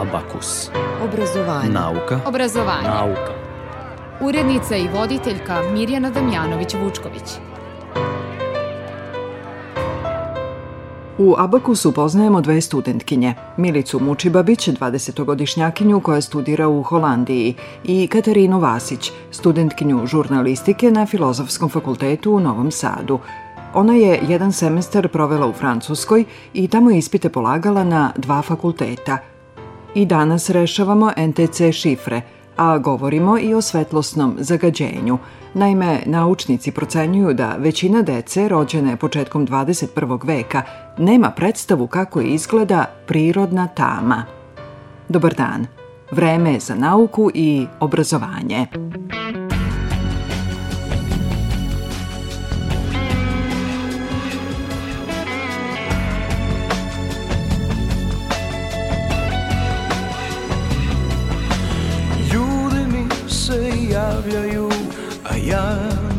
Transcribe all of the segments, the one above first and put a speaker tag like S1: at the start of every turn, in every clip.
S1: Abakus.
S2: Obrazovanje.
S1: Nauka.
S3: Obrazovanje.
S1: Nauka.
S3: Urednica i voditeljka Mirjana Damjanović-Vučković.
S4: U Abakusu poznajemo dve studentkinje, Milicu Mučibabić, 20-godišnjakinju koja studira u Holandiji i Katarinu Vasić, studentkinju žurnalistike na Filozofskom fakultetu u Novom Sadu. Ona je jedan semestar provela u Francuskoj i tamo je ispite polagala na dva fakulteta. I danas rešavamo NTC šifre, a govorimo i o svetlosnom zagađenju. Naime, naučnici procenjuju da većina dece rođene početkom 21. veka nema predstavu kako izgleda prirodna tama. Dobar dan. Vreme je za nauku i obrazovanje.
S5: Javljaju, a ja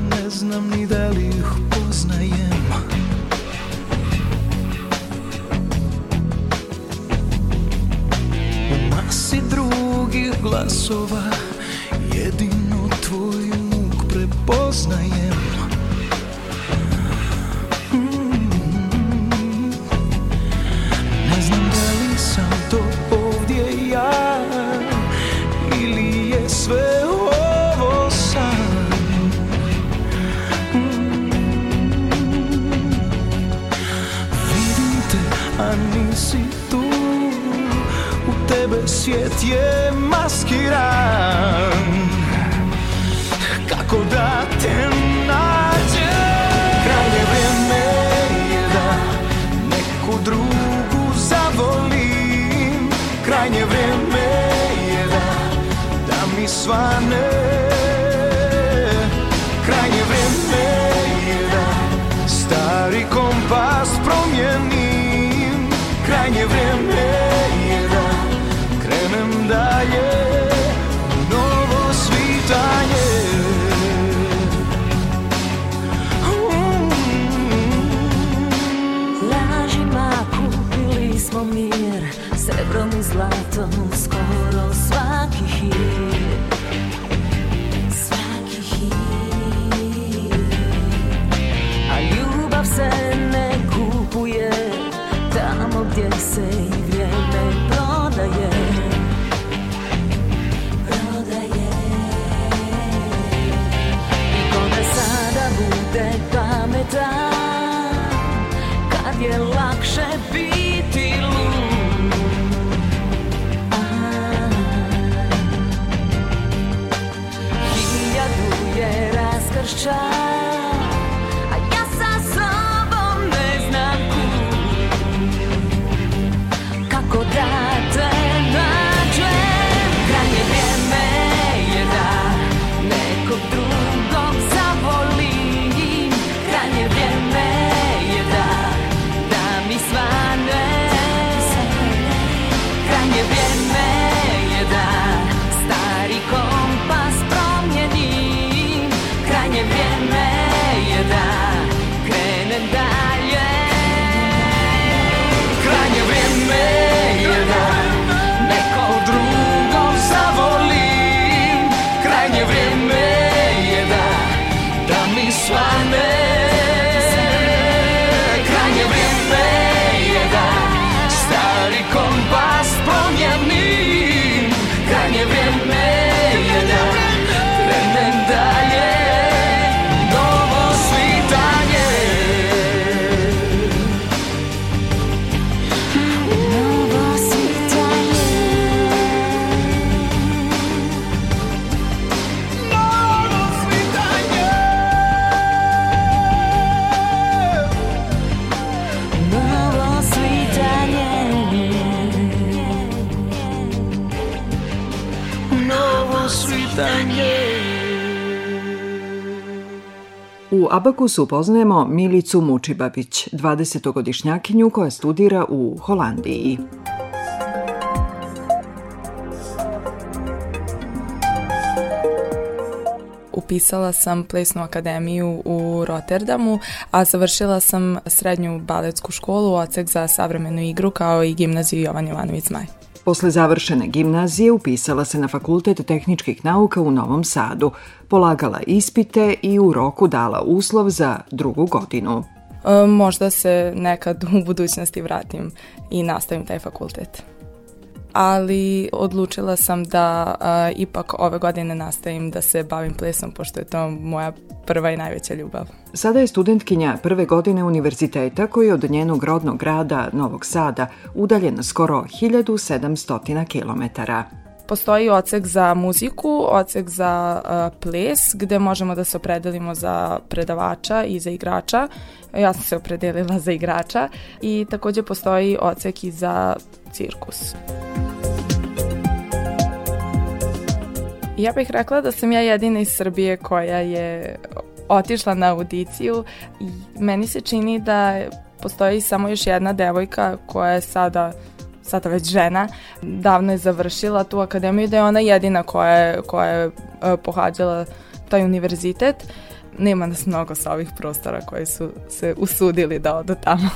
S5: ne znam ni da li ih poznajem. U masi drugih glasova jedino tvoj muk prepoznajem svijet je maskiran. Kako da te nađem? Krajnje vrijeme je da neku drugu zavolim. Krajnje vrijeme je da, da mi svane
S6: zlatom skoro svaki hir Svaki hir A ljubav se ne kupuje Tamo gdje se i
S5: U
S4: Abakusu poznajemo Milicu Mučibabić, 20-godišnjakinju koja studira u Holandiji.
S7: Upisala sam plesnu akademiju u Rotterdamu, a završila sam srednju baletsku školu, odsek za savremenu igru kao i gimnaziju Jovan Jovanović Zmaj.
S4: Posle završene gimnazije upisala se na Fakultet tehničkih nauka u Novom Sadu, polagala ispite i u roku dala uslov za drugu godinu.
S7: E, možda se nekad u budućnosti vratim i nastavim taj fakultet. Ali odlučila sam da a, ipak ove godine nastavim da se bavim plesom, pošto je to moja prva i najveća ljubav.
S4: Sada je studentkinja prve godine univerziteta koji je od njenog rodnog grada Novog Sada udaljen skoro 1700 kilometara.
S7: Postoji odsek za muziku, odsek za uh, ples, gde možemo da se opredelimo za predavača i za igrača. Ja sam se opredelila za igrača i takođe postoji odsek i za cirkus. Ja bih rekla da sam ja jedina iz Srbije koja je otišla na audiciju i meni se čini da postoji samo još jedna devojka koja je sada sada već žena, davno je završila tu akademiju da je ona jedina koja je, koja je uh, pohađala taj univerzitet. Nema nas mnogo sa ovih prostora koji su se usudili da odu tamo.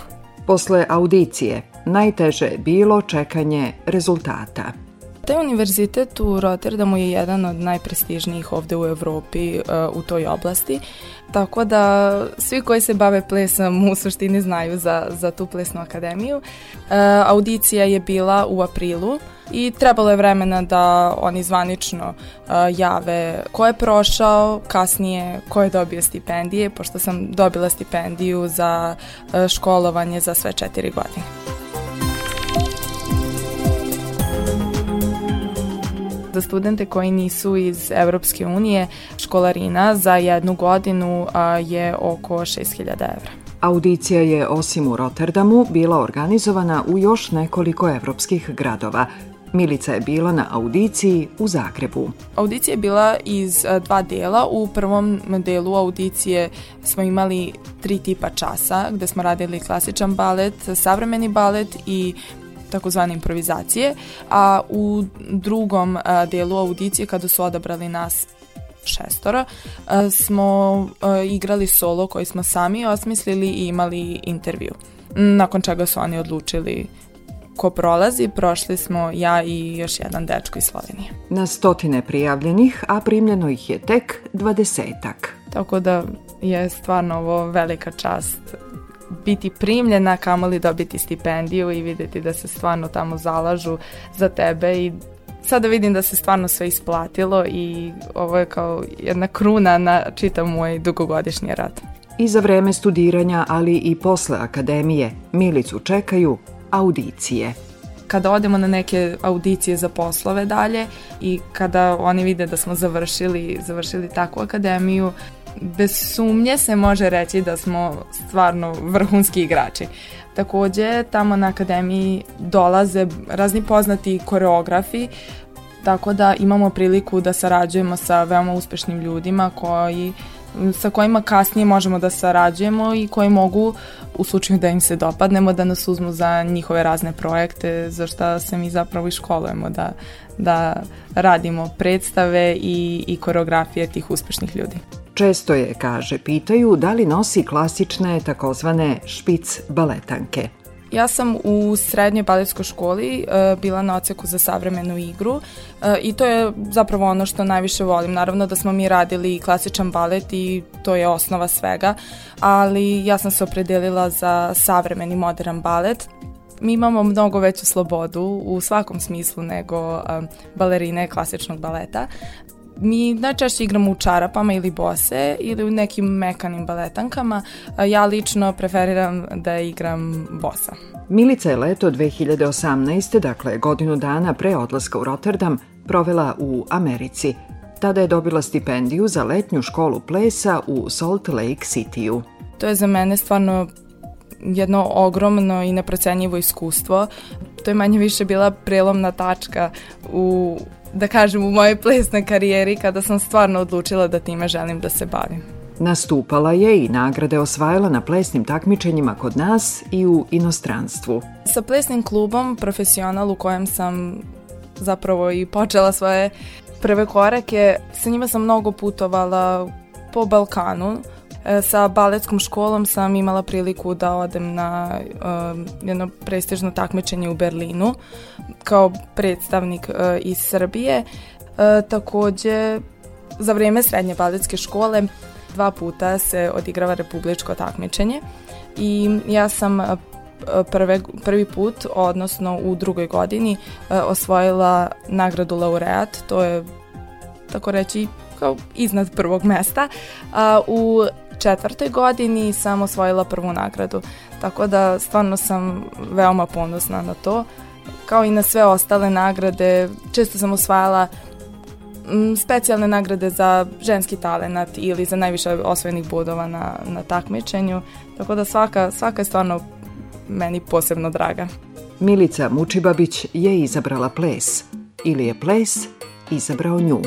S4: Posle audicije, najteže je bilo čekanje rezultata.
S7: Taj univerzitet u Rotterdamu je jedan od najprestižnijih ovde u Evropi uh, u toj oblasti, tako da svi koji se bave plesom u suštini znaju za, za tu plesnu akademiju. Uh, audicija je bila u aprilu i trebalo je vremena da oni zvanično uh, jave ko je prošao, kasnije ko je dobio stipendije, pošto sam dobila stipendiju za školovanje za sve četiri godine. Za studente koji nisu iz Evropske unije školarina za jednu godinu je oko 6000 evra.
S4: Audicija je osim u Rotterdamu bila organizovana u još nekoliko evropskih gradova. Milica je bila na audiciji u Zagrebu.
S7: Audicija je bila iz dva dela. U prvom delu audicije smo imali tri tipa časa gde smo radili klasičan balet, savremeni balet i takozvane improvizacije, a u drugom a, delu audicije kada su odabrali nas šestora, a, smo a, igrali solo koji smo sami osmislili i imali intervju. Nakon čega su oni odlučili ko prolazi, prošli smo ja i još jedan dečko iz Slovenije.
S4: Na stotine prijavljenih, a primljeno ih je tek dvadesetak.
S7: Tako da je stvarno ovo velika čast biti primljena, kamoli dobiti stipendiju i videti da se stvarno tamo zalažu za tebe i sada vidim da se stvarno sve isplatilo i ovo je kao jedna kruna na čitav moj dugogodišnji rad.
S4: I za vreme studiranja, ali i posle akademije, Milicu čekaju audicije.
S7: Kada odemo na neke audicije za poslove dalje i kada oni vide da smo završili, završili takvu akademiju, bez sumnje se može reći da smo stvarno vrhunski igrači. Takođe, tamo na akademiji dolaze razni poznati koreografi, tako da imamo priliku da sarađujemo sa veoma uspešnim ljudima koji sa kojima kasnije možemo da sarađujemo i koji mogu u slučaju da im se dopadnemo da nas uzmu za njihove razne projekte za šta se mi zapravo i školujemo da, da radimo predstave i, i koreografije tih uspešnih ljudi.
S4: Često je, kaže, pitaju da li nosi klasične takozvane špic baletanke.
S7: Ja sam u srednjoj baletskoj školi uh, bila na oceku za savremenu igru uh, i to je zapravo ono što najviše volim. Naravno da smo mi radili klasičan balet i to je osnova svega, ali ja sam se opredelila za savremeni modern balet mi imamo mnogo veću slobodu u svakom smislu nego um, balerine klasičnog baleta mi najčešće igramo u čarapama ili bose ili u nekim mekanim baletankama. Ja lično preferiram da igram bosa.
S4: Milica je leto 2018. dakle godinu dana pre odlaska u Rotterdam, provela u Americi. Tada je dobila stipendiju za letnju školu plesa u Salt Lake City-u.
S7: To je za mene stvarno jedno ogromno i neprocenjivo iskustvo. To je manje više bila prelomna tačka u da kažem, u mojoj plesnoj karijeri kada sam stvarno odlučila da time želim da se bavim.
S4: Nastupala je i nagrade osvajala na plesnim takmičenjima kod nas i u inostranstvu.
S7: Sa plesnim klubom Profesional u kojem sam zapravo i počela svoje prve korake, sa njima sam mnogo putovala po Balkanu. E, Sa baletskom školom sam imala priliku da odem na um, jedno prestižno takmičenje u Berlinu kao predstavnik uh, iz Srbije. Uh, takođe, za vreme srednje baletske škole dva puta se odigrava republičko takmičenje i ja sam uh, prve, prvi put, odnosno u drugoj godini, uh, osvojila nagradu laureat, to je tako reći kao iznad prvog mesta. A, u četvrtoj godini sam osvojila prvu nagradu, tako da stvarno sam veoma ponosna na to, kao i na sve ostale nagrade. Često sam osvajala m, specijalne nagrade za ženski talenat ili za najviše osvojenih bodova na, na takmičenju, tako da svaka, svaka je stvarno meni posebno draga.
S5: Milica Mučibabić je izabrala ples ili je ples izabrao nju.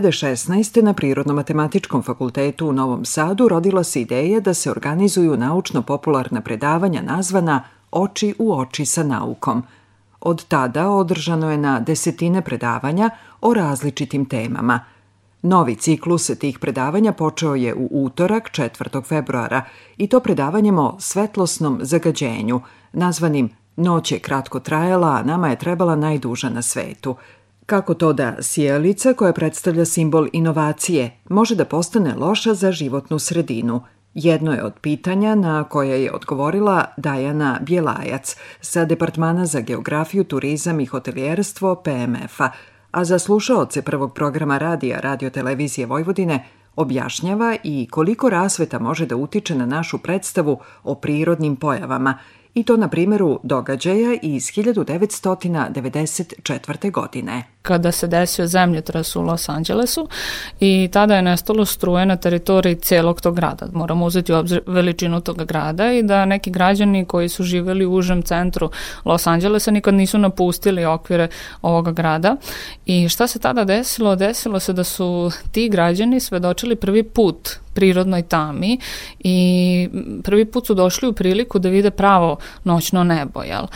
S4: 2016. na Prirodno-matematičkom fakultetu u Novom Sadu rodila se ideja da se organizuju naučno-popularna predavanja nazvana Oči u oči sa naukom. Od tada održano je na desetine predavanja o različitim temama. Novi ciklus tih predavanja počeo je u utorak 4. februara i to predavanjem o svetlosnom zagađenju, nazvanim Noć je kratko trajala, a nama je trebala najduža na svetu – Kako to da sjelica koja predstavlja simbol inovacije može da postane loša za životnu sredinu? Jedno je od pitanja na koje je odgovorila Dajana Bjelajac sa Departmana za geografiju, turizam i hotelijerstvo PMF-a, a za slušaoce prvog programa radija Radio Televizije Vojvodine objašnjava i koliko rasveta može da utiče na našu predstavu o prirodnim pojavama i to na primjeru događaja iz 1994. godine.
S8: Kada se desio zemljotres u Los Angelesu i tada je nestalo struje na teritoriji celog tog grada. Moramo uzeti u obzir veličinu tog grada i da neki građani koji su živeli u užem centru Los Angelesa nikad nisu napustili okvire ovoga grada. I šta se tada desilo? Desilo se da su ti građani svedočili prvi put prirodnoj tami i prvi put su došli u priliku da vide pravo noćno nebo, jel?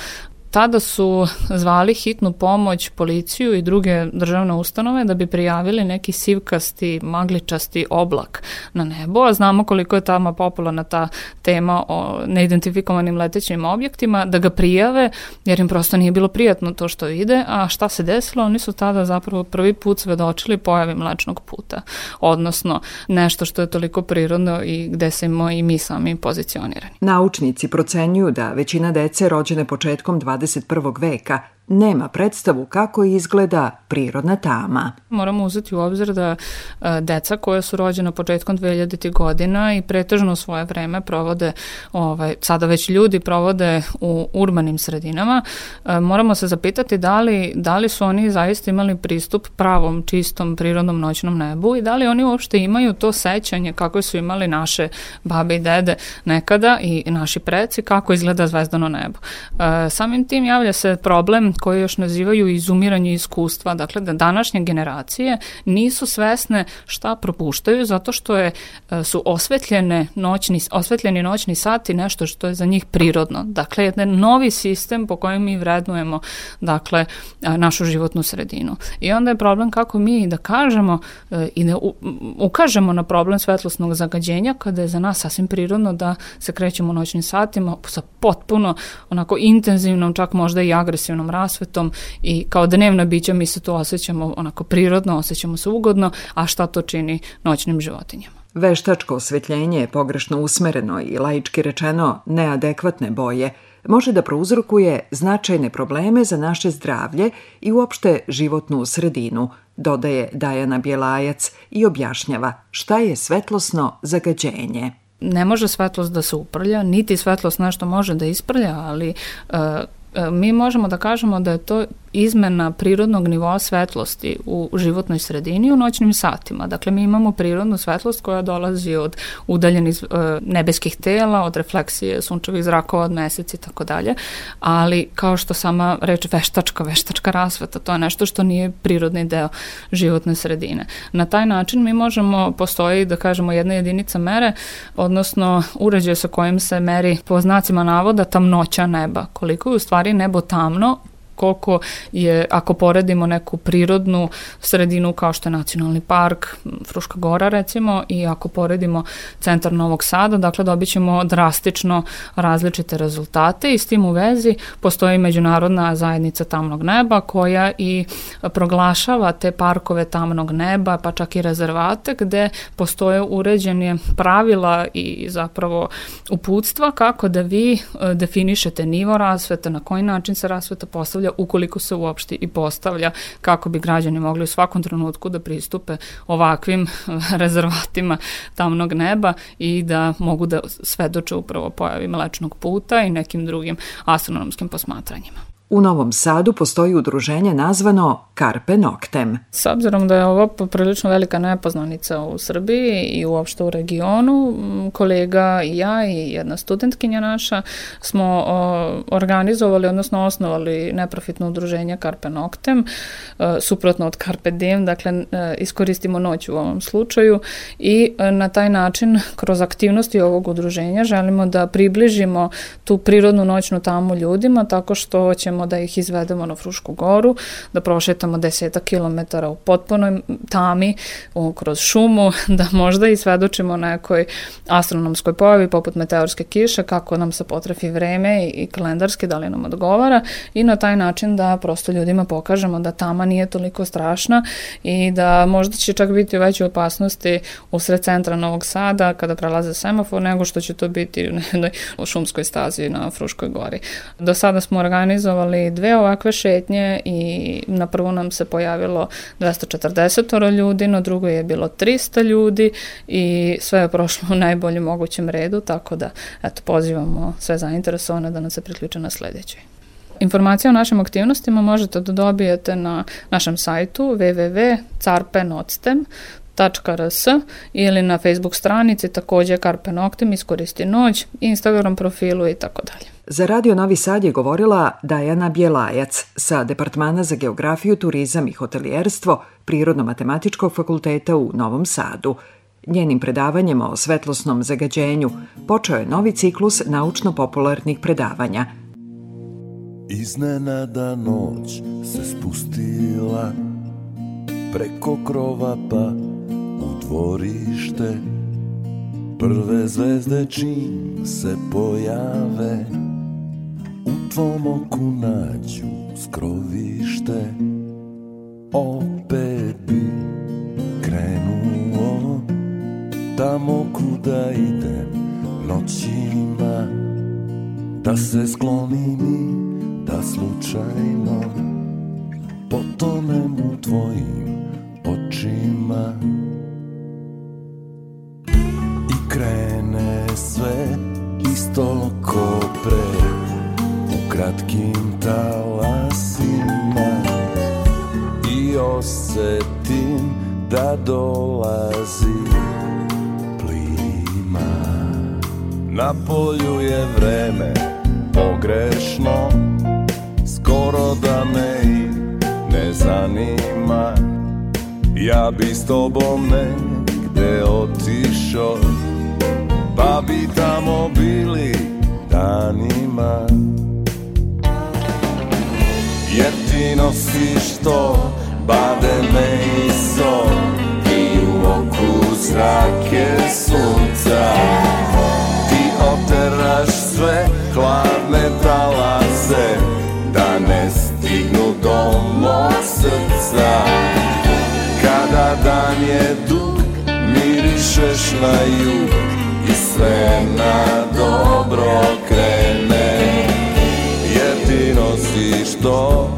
S8: Tada su zvali hitnu pomoć, policiju i druge državne ustanove da bi prijavili neki sivkasti, magličasti oblak na nebo, a znamo koliko je tamo popularna ta tema o neidentifikovanim letećim objektima, da ga prijave, jer im prosto nije bilo prijatno to što vide, a šta se desilo? Oni su tada zapravo prvi put svedočili pojavi mlečnog puta, odnosno nešto što je toliko prirodno i gde se i mi sami pozicionirani.
S4: Naučnici procenjuju da većina dece rođene početkom 20 21. veka nema predstavu kako izgleda prirodna tama.
S8: Moramo uzeti u obzir da e, deca koja su rođena početkom 2000. godina i pretežno svoje vreme provode, ovaj, sada već ljudi provode u urbanim sredinama, e, moramo se zapitati da li, da li su oni zaista imali pristup pravom, čistom, prirodnom noćnom nebu i da li oni uopšte imaju to sećanje kako su imali naše babe i dede nekada i naši preci, kako izgleda zvezdano nebo. E, samim tim javlja se problem koje još nazivaju izumiranje iskustva, dakle da današnje generacije nisu svesne šta propuštaju zato što je, e, su osvetljene noćni, osvetljeni noćni sati nešto što je za njih prirodno. Dakle, jedan novi sistem po kojem mi vrednujemo dakle, našu životnu sredinu. I onda je problem kako mi da kažemo e, i da ukažemo na problem svetlosnog zagađenja kada je za nas sasvim prirodno da se krećemo noćnim satima sa potpuno onako intenzivnom, čak možda i agresivnom rasvetom i kao dnevna bića mi se to osjećamo onako prirodno, osjećamo se ugodno, a šta to čini noćnim životinjama?
S4: Veštačko osvetljenje je pogrešno usmereno i laički rečeno neadekvatne boje može da prouzrokuje značajne probleme za naše zdravlje i uopšte životnu sredinu, dodaje Dajana Bjelajac i objašnjava šta je svetlosno zagađenje
S8: ne može svetlost da se uprlja, niti svetlost nešto može da isprlja, ali uh, mi možemo da kažemo da je to izmena prirodnog nivoa svetlosti u životnoj sredini u noćnim satima. Dakle, mi imamo prirodnu svetlost koja dolazi od udaljenih e, nebeskih tela, od refleksije sunčevih zrakova, od meseci i tako dalje, ali kao što sama reč veštačka, veštačka rasveta, to je nešto što nije prirodni deo životne sredine. Na taj način mi možemo, postoji da kažemo jedna jedinica mere, odnosno uređaj sa kojim se meri po znacima navoda tamnoća neba, koliko je u stvari nebo tamno koliko je, ako poredimo neku prirodnu sredinu kao što je nacionalni park, Fruška gora recimo, i ako poredimo centar Novog Sada, dakle dobit ćemo drastično različite rezultate i s tim u vezi postoji međunarodna zajednica tamnog neba koja i proglašava te parkove tamnog neba, pa čak i rezervate gde postoje uređenje pravila i zapravo uputstva kako da vi e, definišete nivo rasveta, na koji način se rasveta postavlja postavlja ukoliko se uopšte i postavlja kako bi građani mogli u svakom trenutku da pristupe ovakvim rezervatima tamnog neba i da mogu da svedoče upravo pojavi mlečnog puta i nekim drugim astronomskim posmatranjima.
S4: U Novom Sadu postoji udruženje nazvano Carpe Noctem.
S8: S obzirom da je ovo poprilično velika nepoznanica u Srbiji i uopšte u regionu, kolega i ja i jedna studentkinja naša smo organizovali, odnosno osnovali neprofitno udruženje Carpe Noctem, e, suprotno od Carpe Diem, dakle e, iskoristimo noć u ovom slučaju i e, na taj način kroz aktivnosti ovog udruženja želimo da približimo tu prirodnu noćnu tamu ljudima tako što ćemo da ih izvedemo na Frušku goru, da prošetamo deseta kilometara u potpunoj tami, u, kroz šumu, da možda i svedočimo nekoj astronomskoj pojavi poput meteorske kiše, kako nam se potrefi vreme i, i kalendarski, da li nam odgovara i na taj način da prosto ljudima pokažemo da tama nije toliko strašna i da možda će čak biti u većoj opasnosti usred centra Novog Sada kada prelaze semafor nego što će to biti u jednoj šumskoj stazi na Fruškoj gori. Do sada smo organizovali dve ovakve šetnje i na prvu nam se pojavilo 240 ljudi, na drugoj je bilo 300 ljudi i sve je prošlo u najboljem mogućem redu, tako da eto, pozivamo sve zainteresovane da nam se priključe na sledećoj. Informacije o našim aktivnostima možete da dobijete na našem sajtu www.carpenoctem.rs ili na Facebook stranici takođe Carpe Noctem iskoristi noć, Instagram profilu i tako dalje.
S4: Za Radio Novi Sad je govorila Dajana Bjelajac sa Departmana za geografiju, turizam i hotelijerstvo Prirodno-matematičkog fakulteta u Novom Sadu. Njenim predavanjem o svetlosnom zagađenju počeo je novi ciklus naučno-popularnih predavanja.
S9: Iznenada noć se spustila preko krova pa u dvorište Prve zvezde čim se pojave u tvom oku nađu skrovište Opet bi krenuo tamo kuda idem noćima Da se sklonim i da slučajno potonem u tvojim bi s tobom negde otišao Pa bi tamo bili danima. Jer ti nosiš to Bade me i so I u oku zrake sunca. Ti oteraš sve hladne talase Da ne stignu do mog srca Kada dan je dug Mirišeš na jug I sve na dobro krene. Jer ti nosiš to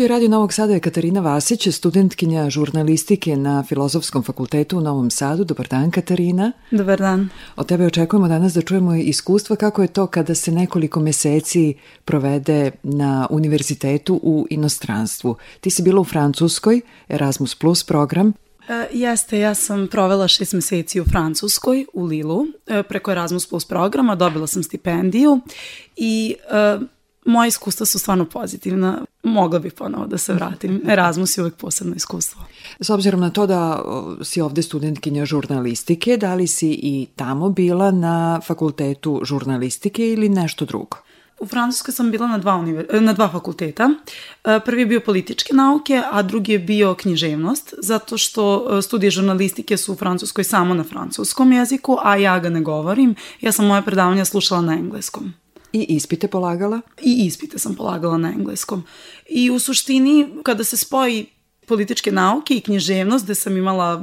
S4: studiju Radio Novog Sada je Katarina Vasić, studentkinja žurnalistike na Filozofskom fakultetu u Novom Sadu. Dobar dan, Katarina.
S10: Dobar dan.
S4: Od tebe očekujemo danas da čujemo iskustva kako je to kada se nekoliko meseci provede na univerzitetu u inostranstvu. Ti si bila u Francuskoj, Erasmus Plus program.
S10: E, jeste, ja sam provela šest meseci u Francuskoj, u Lilu, e, preko Erasmus Plus programa, dobila sam stipendiju i e, moja iskustva su stvarno pozitivna. Mogla bih ponovo da se vratim. Erasmus je uvek posebno iskustvo.
S4: S obzirom na to da si ovde studentkinja žurnalistike, da li si i tamo bila na fakultetu žurnalistike ili nešto drugo?
S10: U Francuskoj sam bila na dva, univer... na dva fakulteta. E, Prvi je bio političke nauke, a drugi je bio književnost, zato što e, studije žurnalistike su u Francuskoj samo na francuskom jeziku, a ja ga ne govorim. Ja sam moje predavanja slušala na engleskom.
S4: I ispite polagala?
S10: I ispite sam polagala na engleskom. I u suštini, kada se spoji političke nauke i književnost, gde sam imala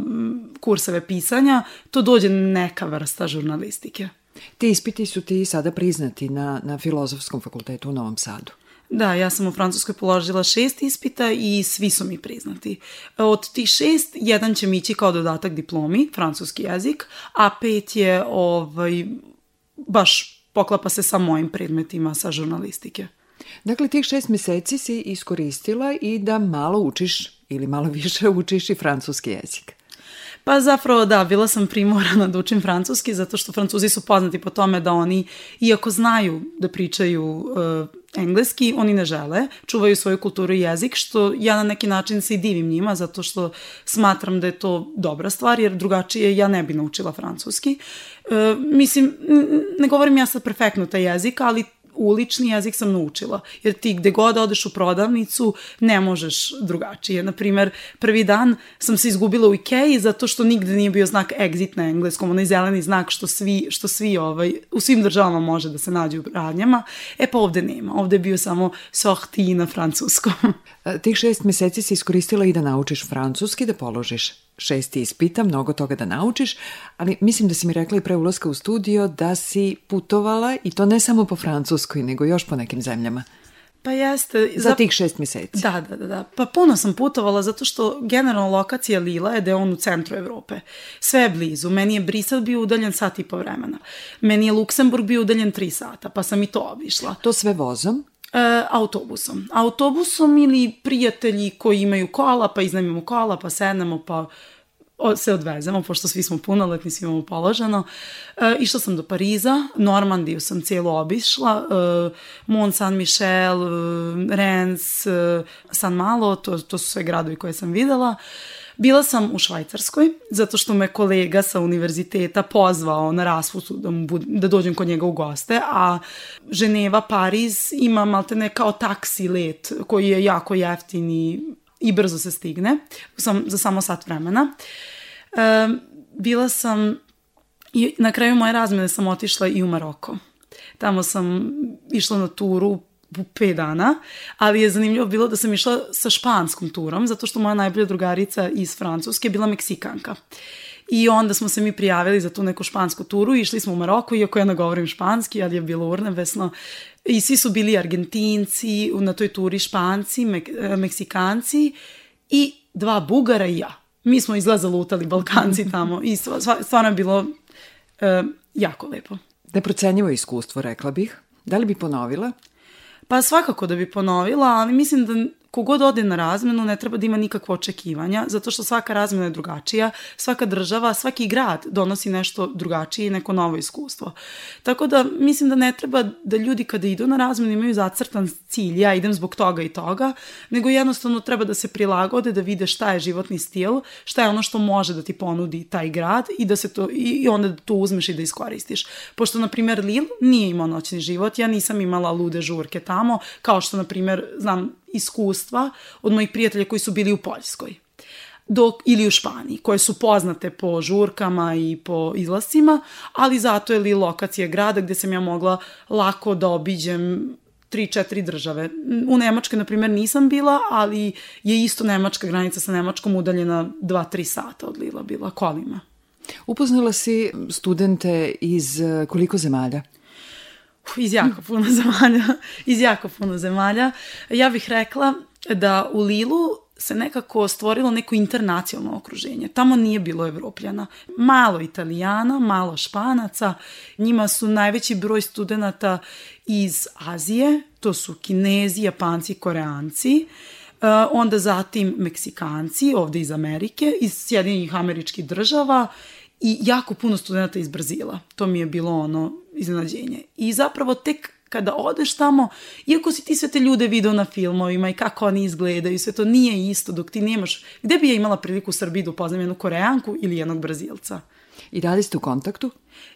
S10: kurseve pisanja, to dođe neka vrsta žurnalistike.
S4: Ti ispiti su ti sada priznati na, na Filozofskom fakultetu u Novom Sadu.
S10: Da, ja sam u Francuskoj položila šest ispita i svi su mi priznati. Od tih šest, jedan će mi ići kao dodatak diplomi, francuski jezik, a pet je ovaj, baš poklapa se sa mojim predmetima sa žurnalistike.
S4: Dakle, tih šest meseci si iskoristila i da malo učiš ili malo više učiš i francuski jezik.
S10: Pa zapravo da, bila sam primorana da učim francuski zato što francuzi su poznati po tome da oni, iako znaju da pričaju uh, engleski, oni ne žele, čuvaju svoju kulturu i jezik, što ja na neki način se i divim njima zato što smatram da je to dobra stvar, jer drugačije ja ne bi naučila francuski. Uh, mislim, ne govorim ja sad perfektno taj jezik, ali ulični jezik sam naučila. Jer ti gde god odeš u prodavnicu ne možeš drugačije. Naprimer, prvi dan sam se izgubila u Ikeji zato što nigde nije bio znak exit na engleskom, onaj zeleni znak što svi, što svi ovaj, u svim državama može da se nađe u radnjama. E pa ovde nema. Ovde je bio samo sorti na francuskom.
S4: Tih šest meseci si iskoristila i da naučiš francuski, da položiš šesti ispita, mnogo toga da naučiš, ali mislim da si mi rekla i pre ulaska u studio da si putovala i to ne samo po Francuskoj, nego još po nekim zemljama.
S10: Pa jeste.
S4: Za tih šest meseci.
S10: Da, da, da, da. Pa puno sam putovala zato što generalno lokacija Lila je da je on u centru Evrope. Sve je blizu. Meni je Brisel bio udaljen sat i po vremena. Meni je Luksemburg bio udaljen tri sata, pa sam i to obišla.
S4: To sve vozom?
S10: E, autobusom. Autobusom ili prijatelji koji imaju kola, pa iznajmimo kola, pa sednemo, pa se odvezemo, pošto svi smo punoletni, svi imamo položeno. E, išla sam do Pariza, Normandiju sam cijelo obišla, e, Mont Saint-Michel, e, Rennes, e, San Malo, to, to su sve gradovi koje sam videla. Bila sam u Švajcarskoj, zato što me kolega sa univerziteta pozvao na raspustu da, mu bud, da dođem kod njega u goste, a Ženeva, Pariz ima maltene kao taksi let koji je jako jeftin i, i brzo se stigne, sam, za samo sat vremena. E, bila sam, i na kraju moje razmene sam otišla i u Maroko. Tamo sam išla na turu pet dana, ali je zanimljivo bilo da sam išla sa španskom turom, zato što moja najbolja drugarica iz Francuske je bila Meksikanka. I onda smo se mi prijavili za tu neku špansku turu išli smo u Maroko, iako ja ne govorim španski, ali je bilo urnebesno. I svi su bili Argentinci, na toj turi Španci, Mek Meksikanci i dva Bugara i ja. Mi smo izgleda zalutali Balkanci tamo i stvarno je bilo e, jako lepo.
S4: Neprocenjivo iskustvo, rekla bih. Da li bi ponovila?
S10: Pa svakako da bi ponovila, ali mislim da kogod ode na razmenu ne treba da ima nikakvo očekivanja, zato što svaka razmena je drugačija, svaka država, svaki grad donosi nešto drugačije i neko novo iskustvo. Tako da mislim da ne treba da ljudi kada idu na razmenu imaju zacrtan cilj, ja idem zbog toga i toga, nego jednostavno treba da se prilagode, da vide šta je životni stil, šta je ono što može da ti ponudi taj grad i da se to i onda da to uzmeš i da iskoristiš. Pošto na primer Lil nije imao noćni život, ja nisam imala lude žurke tamo, kao što na primer znam iskustva od mojih prijatelja koji su bili u Poljskoj dok, ili u Španiji, koje su poznate po žurkama i po izlascima, ali zato je li lokacija grada gde sam ja mogla lako da obiđem tri, četiri države. U Nemačkoj, na primjer, nisam bila, ali je isto Nemačka granica sa Nemačkom udaljena dva, tri sata od Lila bila kolima.
S4: Upoznala si studente iz koliko zemalja?
S10: Iz jako puno zemalja. Iz jako puno zemalja. Ja bih rekla da u Lilu se nekako stvorilo neko internacionalno okruženje. Tamo nije bilo Evropljana. Malo Italijana, malo Španaca. Njima su najveći broj studenta iz Azije, to su Kinezi, Japanci, Koreanci. Uh, onda zatim Meksikanci, ovde iz Amerike, iz Sjedinjenih američkih država i jako puno studenta iz Brazila. To mi je bilo ono iznenađenje. I zapravo tek kada odeš tamo, iako si ti sve te ljude video na filmovima i kako oni izgledaju, sve to nije isto dok ti nemaš... Gde bi ja imala priliku u Srbiji da upoznam jednu Koreanku ili jednog Brazilca?
S4: I dalje ste u kontaktu?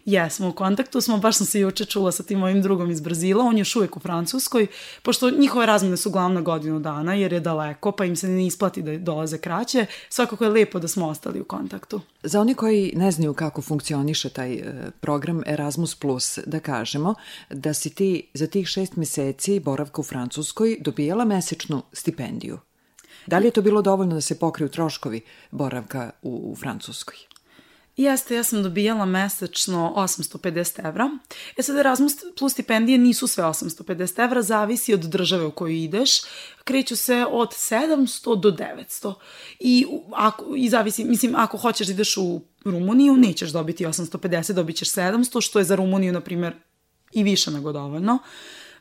S10: Jesmo, u kontaktu smo, baš sam se juče čula sa tim mojim drugom iz Brazila, on je još uvek u Francuskoj, pošto njihove razmene su glavna godinu dana, jer je daleko, pa im se ne isplati da dolaze kraće, svakako je lepo da smo ostali u kontaktu.
S4: Za oni koji ne znaju kako funkcioniše taj e, program Erasmus+, da kažemo da si ti za tih šest meseci boravka u Francuskoj dobijala mesečnu stipendiju. Da li je to bilo dovoljno da se pokriju troškovi boravka u, u Francuskoj?
S10: Jeste, ja sam dobijala mesečno 850 evra. E sad Erasmus plus stipendije nisu sve 850 evra, zavisi od države u koju ideš. Kreću se od 700 do 900. I, ako, i zavisi, mislim, ako hoćeš da ideš u Rumuniju, nećeš dobiti 850, dobit ćeš 700, što je za Rumuniju, na primjer, i više nego dovoljno.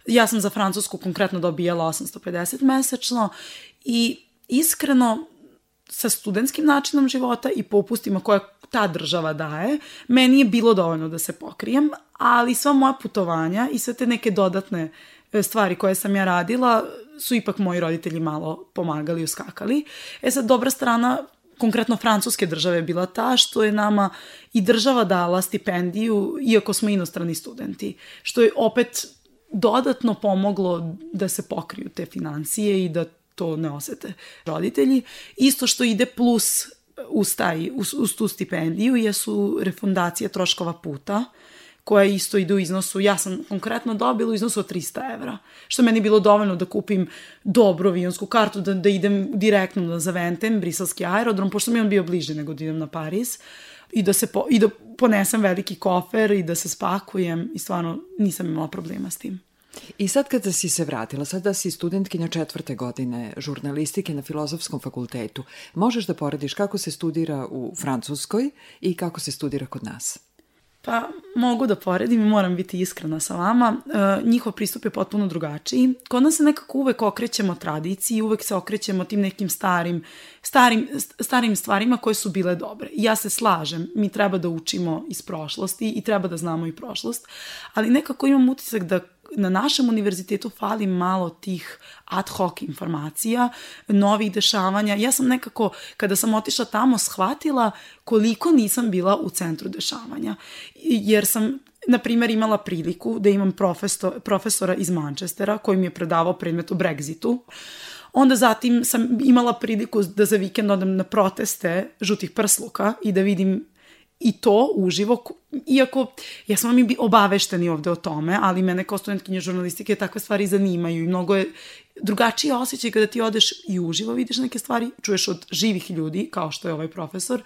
S10: Ja sam za Francusku konkretno dobijala 850 mesečno i iskreno sa studentskim načinom života i popustima koje ta država daje, meni je bilo dovoljno da se pokrijem, ali sva moja putovanja i sve te neke dodatne e, stvari koje sam ja radila su ipak moji roditelji malo pomagali i uskakali. E sad, dobra strana konkretno francuske države je bila ta što je nama i država dala stipendiju iako smo inostrani studenti, što je opet dodatno pomoglo da se pokriju te financije i da to ne osete roditelji. Isto što ide plus uz, taj, uz, uz tu stipendiju jesu refundacije troškova puta, koja isto ide u iznosu, ja sam konkretno dobila u iznosu od 300 evra, što meni bilo dovoljno da kupim dobru avionsku kartu, da, da idem direktno na Zaventem, briselski aerodrom, pošto mi je on bio bliže nego da idem na Pariz, i da, se po, i da ponesem veliki kofer i da se spakujem i stvarno nisam imala problema s tim.
S4: I sad kada si se vratila, sada si studentkinja četvrte godine žurnalistike na Filozofskom fakultetu, možeš da porediš kako se studira u Francuskoj i kako se studira kod nas?
S10: Pa mogu da poredim i moram biti iskrena sa vama. E, njihov pristup je potpuno drugačiji. Kod nas se nekako uvek okrećemo tradiciji, uvek se okrećemo tim nekim starim, starim, starim stvarima koje su bile dobre. Ja se slažem, mi treba da učimo iz prošlosti i treba da znamo i prošlost, ali nekako imam utisak da na našem univerzitetu fali malo tih ad hoc informacija, novih dešavanja. Ja sam nekako, kada sam otišla tamo, shvatila koliko nisam bila u centru dešavanja. Jer sam na primjer, imala priliku da imam profesor, profesora iz Manchestera koji mi je predavao predmet o Brexitu. Onda zatim sam imala priliku da za vikend odem na proteste žutih prsluka i da vidim i to uživo, iako ja smo mi obavešteni ovde o tome, ali mene kao studentkinje žurnalistike takve stvari zanimaju i mnogo je drugačiji osjećaj kada ti odeš i uživo vidiš neke stvari, čuješ od živih ljudi, kao što je ovaj profesor,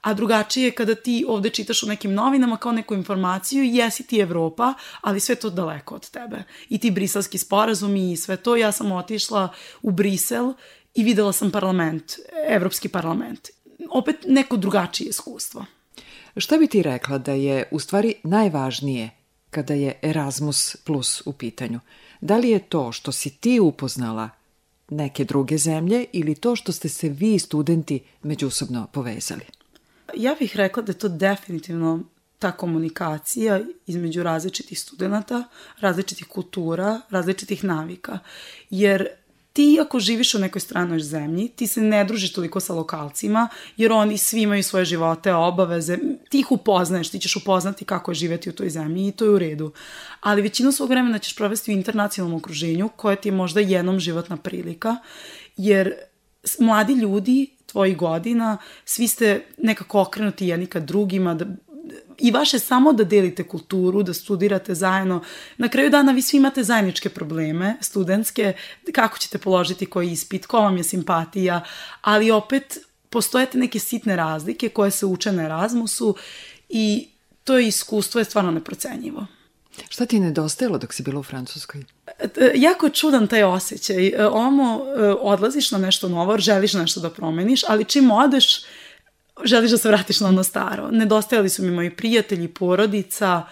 S10: a drugačije je kada ti ovde čitaš u nekim novinama kao neku informaciju, jesi ti Evropa, ali sve to daleko od tebe. I ti briselski sporazum i sve to, ja sam otišla u Brisel i videla sam parlament, Evropski parlament. Opet neko drugačije iskustvo.
S4: Šta bi ti rekla da je u stvari najvažnije kada je Erasmus plus u pitanju? Da li je to što si ti upoznala neke druge zemlje ili to što ste se vi studenti međusobno povezali?
S10: Ja bih rekla da je to definitivno ta komunikacija između različitih studenta, različitih kultura, različitih navika. Jer ti ako živiš u nekoj stranoj zemlji, ti se ne družiš toliko sa lokalcima, jer oni svi imaju svoje živote, obaveze, ti ih upoznaješ, ti ćeš upoznati kako je živeti u toj zemlji i to je u redu. Ali većinu svog vremena ćeš provesti u internacionalnom okruženju, koje ti je možda jednom životna prilika, jer mladi ljudi tvojih godina, svi ste nekako okrenuti jedni ka drugima, da i vaše samo da delite kulturu, da studirate zajedno. Na kraju dana vi svi imate zajedničke probleme, studentske, kako ćete položiti koji ispit, ko vam je simpatija, ali opet postojete neke sitne razlike koje se uče na Erasmusu i to je iskustvo je stvarno neprocenjivo.
S4: Šta ti je nedostajalo dok si bila u Francuskoj?
S10: E, Jako je čudan taj osjećaj. E, Ovamo e, odlaziš na nešto novo, želiš nešto da promeniš, ali čim odeš, želiš da se vratiš na ono staro. Nedostajali su mi moji prijatelji, porodica,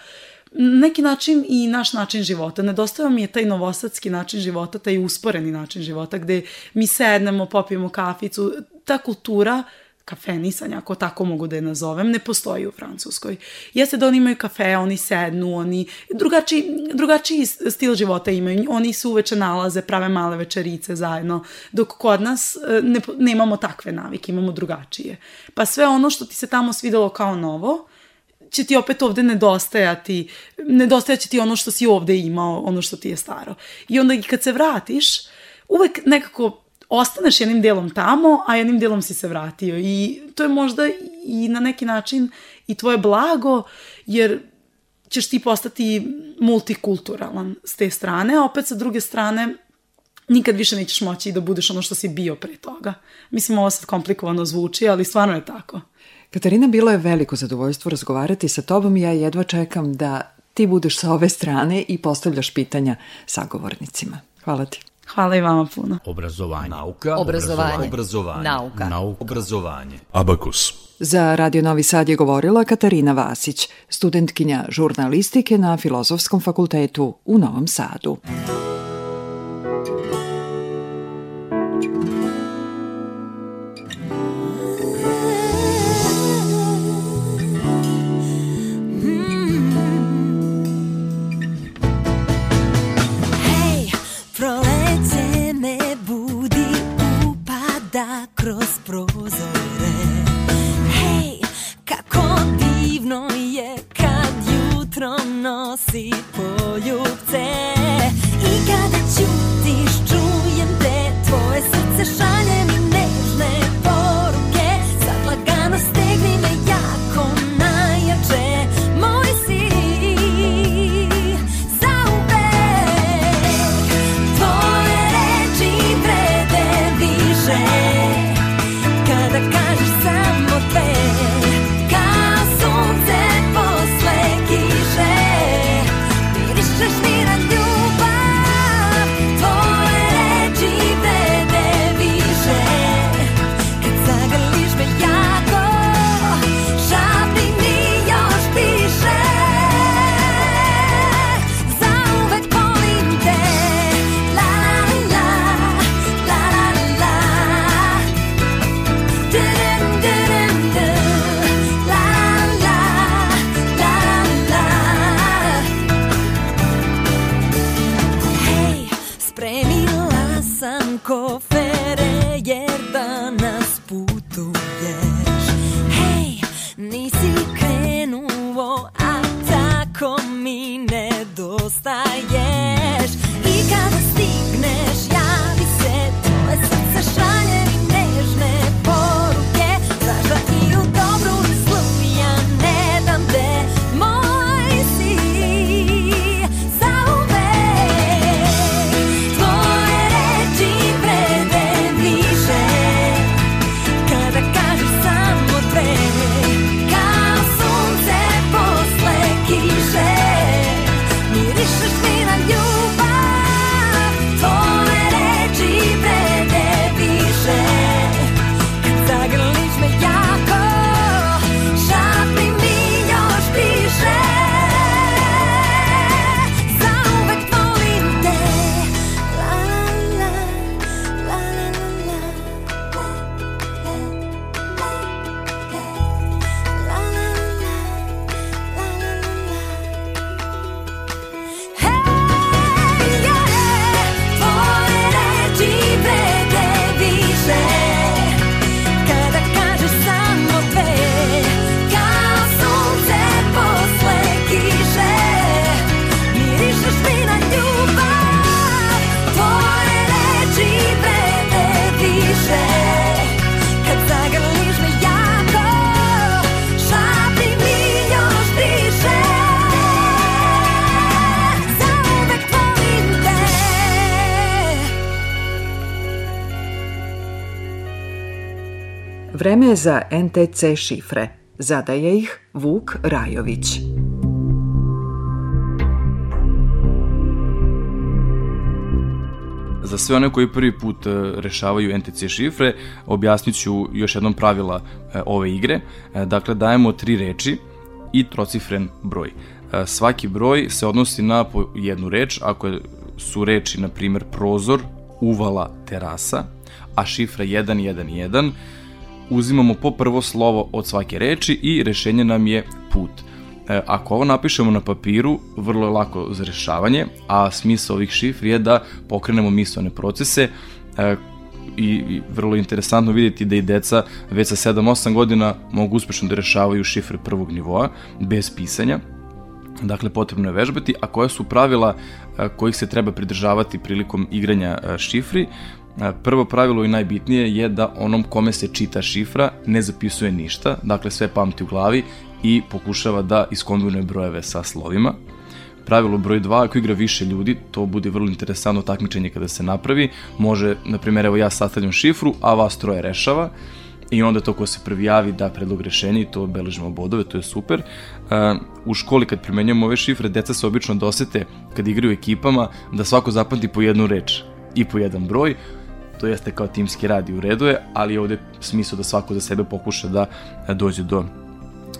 S10: neki način i naš način života. Nedostajao mi je taj novosadski način života, taj usporeni način života, gde mi sednemo, popijemo kaficu. Ta kultura kafenisanja, ako tako mogu da je nazovem, ne postoji u Francuskoj. Jeste da oni imaju kafe, oni sednu, oni drugačiji, drugačiji stil života imaju. Oni se uveče nalaze, prave male večerice zajedno, dok kod nas e, ne, nemamo takve navike, imamo drugačije. Pa sve ono što ti se tamo svidelo kao novo, će ti opet ovde nedostajati, nedostajaće ti ono što si ovde imao, ono što ti je staro. I onda i kad se vratiš, uvek nekako ostaneš jednim delom tamo, a jednim delom si se vratio. I to je možda i na neki način i tvoje blago, jer ćeš ti postati multikulturalan s te strane, a opet sa druge strane nikad više nećeš moći da budeš ono što si bio pre toga. Mislim, ovo sad komplikovano zvuči, ali stvarno je tako.
S4: Katarina, bilo je veliko zadovoljstvo razgovarati sa tobom i ja jedva čekam da ti budeš sa ove strane i postavljaš pitanja sagovornicima. Hvala ti.
S10: Hvala i vama puno.
S1: Obrazovanje. Nauka.
S11: Obrazovanje.
S1: Obrazovanje.
S11: Nauka.
S1: Nauka. Obrazovanje.
S12: Abakus.
S4: Za Radio Novi Sad je govorila Katarina Vasić, studentkinja žurnalistike na Filozofskom fakultetu u Novom Sadu.
S6: Nosi poljubce.
S4: Vreme je za NTC šifre. Zadaje ih Vuk Rajović.
S11: Za sve one koji prvi put e, rešavaju NTC šifre, objasnit ću još jednom pravila e, ove igre. E, Dakle, dajemo tri reči i trocifren broj. Svaki broj se odnosi na jednu reč, ako su reči, na primer, prozor, uvala, terasa, a šifra 111, uzimamo po prvo slovo od svake reči i rešenje nam je put. E, ako ovo napišemo na papiru, vrlo je lako za rešavanje, a smisao ovih šifri je da pokrenemo mislone procese e, i, vrlo interesantno vidjeti da i deca već sa 7-8 godina mogu uspešno da rešavaju šifre prvog nivoa bez pisanja. Dakle, potrebno je vežbati, a koja su pravila a, kojih se treba pridržavati prilikom igranja a, šifri. Prvo pravilo i najbitnije je da onom kome se čita šifra ne zapisuje ništa, dakle sve pamti u glavi i pokušava da iskombinuje brojeve sa slovima. Pravilo broj 2, ako igra više ljudi, to bude vrlo interesantno takmičenje kada se napravi. Može, na primjer, evo ja sastavljam šifru, a vas troje rešava i onda to ko se prvi javi da predlog rešenja i to beležimo bodove, to je super. U školi kad primenjujemo ove šifre, deca se obično dosete kad igraju ekipama da svako zapamti po jednu reč i po jedan broj, to jeste kao timski rad i u redu je, ali je ovde smisao da svako za sebe pokuša da e, dođe do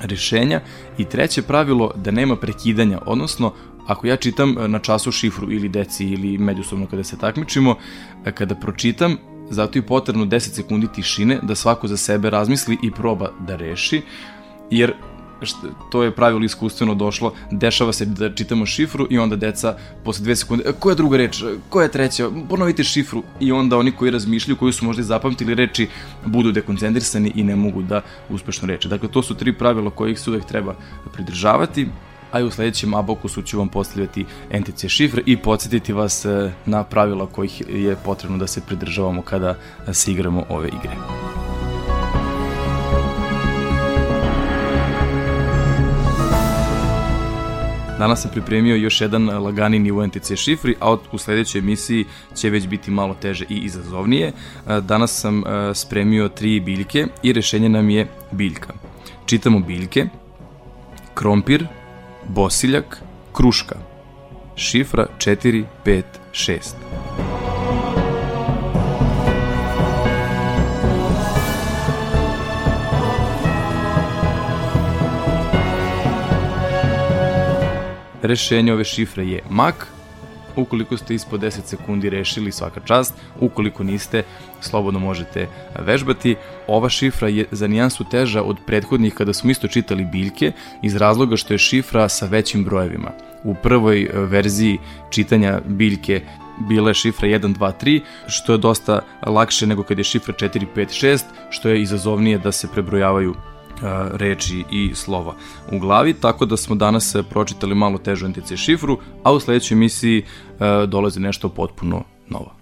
S11: rešenja. I treće pravilo da nema prekidanja, odnosno ako ja čitam e, na času šifru ili deci ili međusobno kada se takmičimo, e, kada pročitam, zato je potrebno 10 sekundi tišine da svako za sebe razmisli i proba da reši, jer što, to je pravilo iskustveno došlo, dešava se da čitamo šifru i onda deca posle dve sekunde, "E, koja druga reč, koja treća, ponovite šifru i onda oni koji razmišljaju, koji su možda zapamtili reči, budu dekoncentrisani i ne mogu da uspešno reče. Dakle, to su tri pravila kojih se uvek treba pridržavati, a i u sledećem abokusu ću vam postavljati NTC šifre i podsjetiti vas e, na pravila kojih je potrebno da se pridržavamo kada se igramo ove igre. Danas sam pripremio još jedan lagani nivo NTC šifri, a u sledećoj emisiji će već biti malo teže i izazovnije. E, Danas sam e, spremio tri biljke i rešenje nam je biljka. Čitamo biljke, krompir, bosiljak, kruška. Šifra 4, Rešenje ove šifre je mak. Ukoliko ste ispod 10 sekundi rešili svaka čast, ukoliko niste, slobodno možete vežbati. Ova šifra je za nijansu teža od prethodnih kada smo isto čitali biljke iz razloga što je šifra sa većim brojevima. U prvoj e, verziji čitanja biljke bila je šifra 1, 2, 3, što je dosta lakše nego kad je šifra 4, 5, 6, što je izazovnije da se prebrojavaju reči i slova u glavi, tako da smo danas e, pročitali malo težu NTC šifru, a u sledećoj emisiji e, dolazi nešto potpuno novo.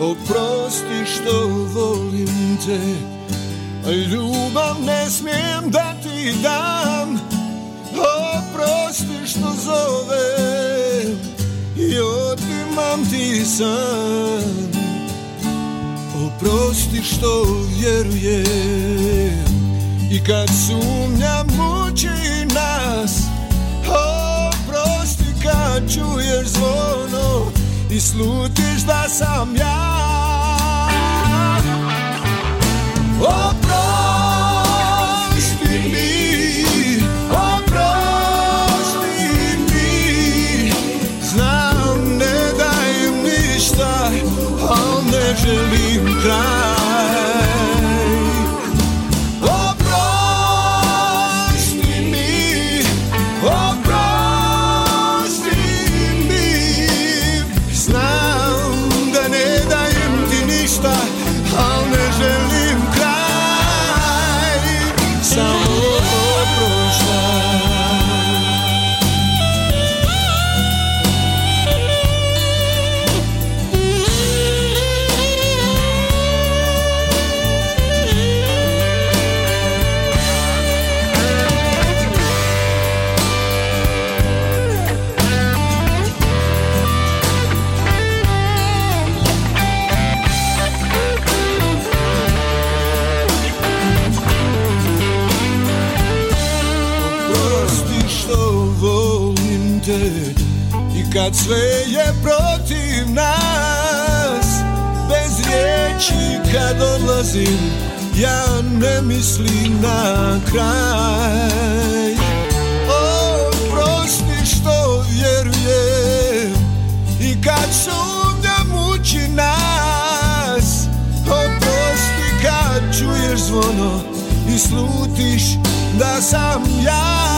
S13: Oprosti što volim te Ljubav ne smijem da ti dam Oprosti što zovem I otimam ti san. Oprosti što vjerujem I kad sumnjam muči nas. Oprosti kad čuješ zvono I slutiš da sam ja. Oprosti kad sve je protiv nas Bez riječi kad odlazim ja ne mislim na kraj. O, prosti što vjerujem i kad sumnja muči nas. Oprosti kad čuješ zvono i slutiš da sam ja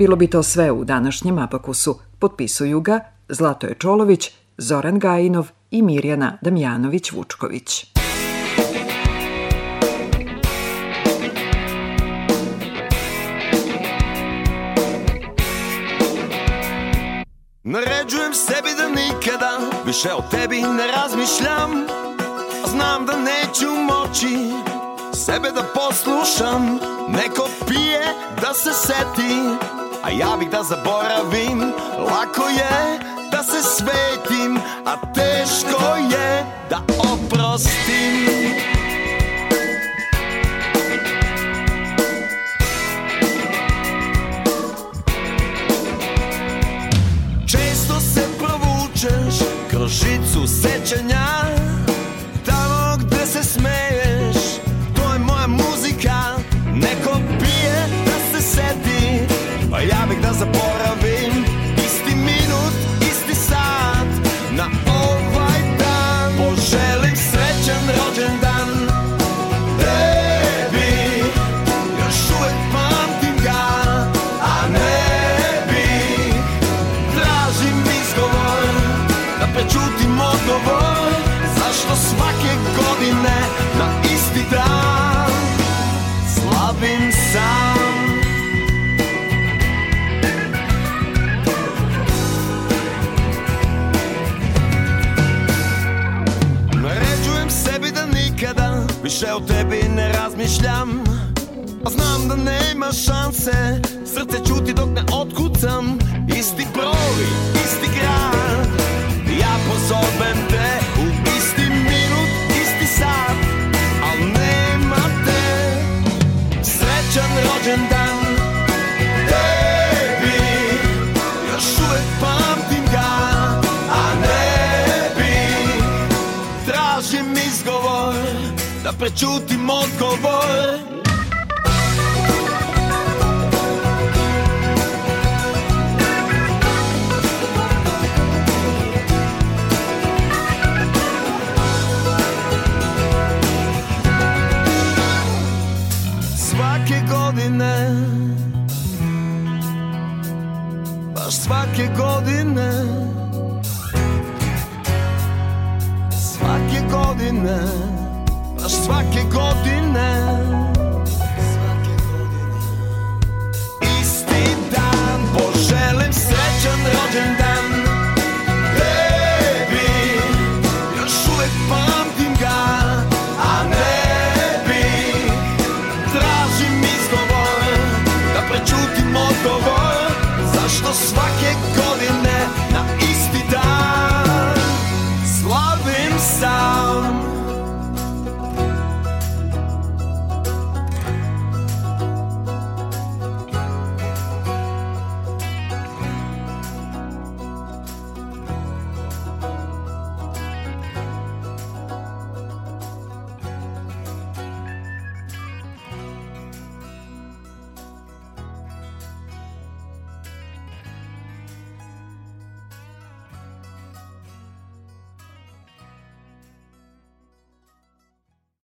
S4: Bilo bi to sve u današnjem Abakusu. Potpisuju ga Zlatoje Čolović, Zoran Gajinov i Mirjana Damjanović-Vučković.
S14: Naređujem sebi da nikada više o tebi ne razmišljam Znam da neću moći sebe da poslušam Neko pije da se seti, a ja bih da zaboravim Lako je da se svetim, a teško je da oprostim размишлям Аз знам да не има шансе. Сърце чути, док не откуцам da prečutim odgovor. Svake godine Baš svake godine Svake godine.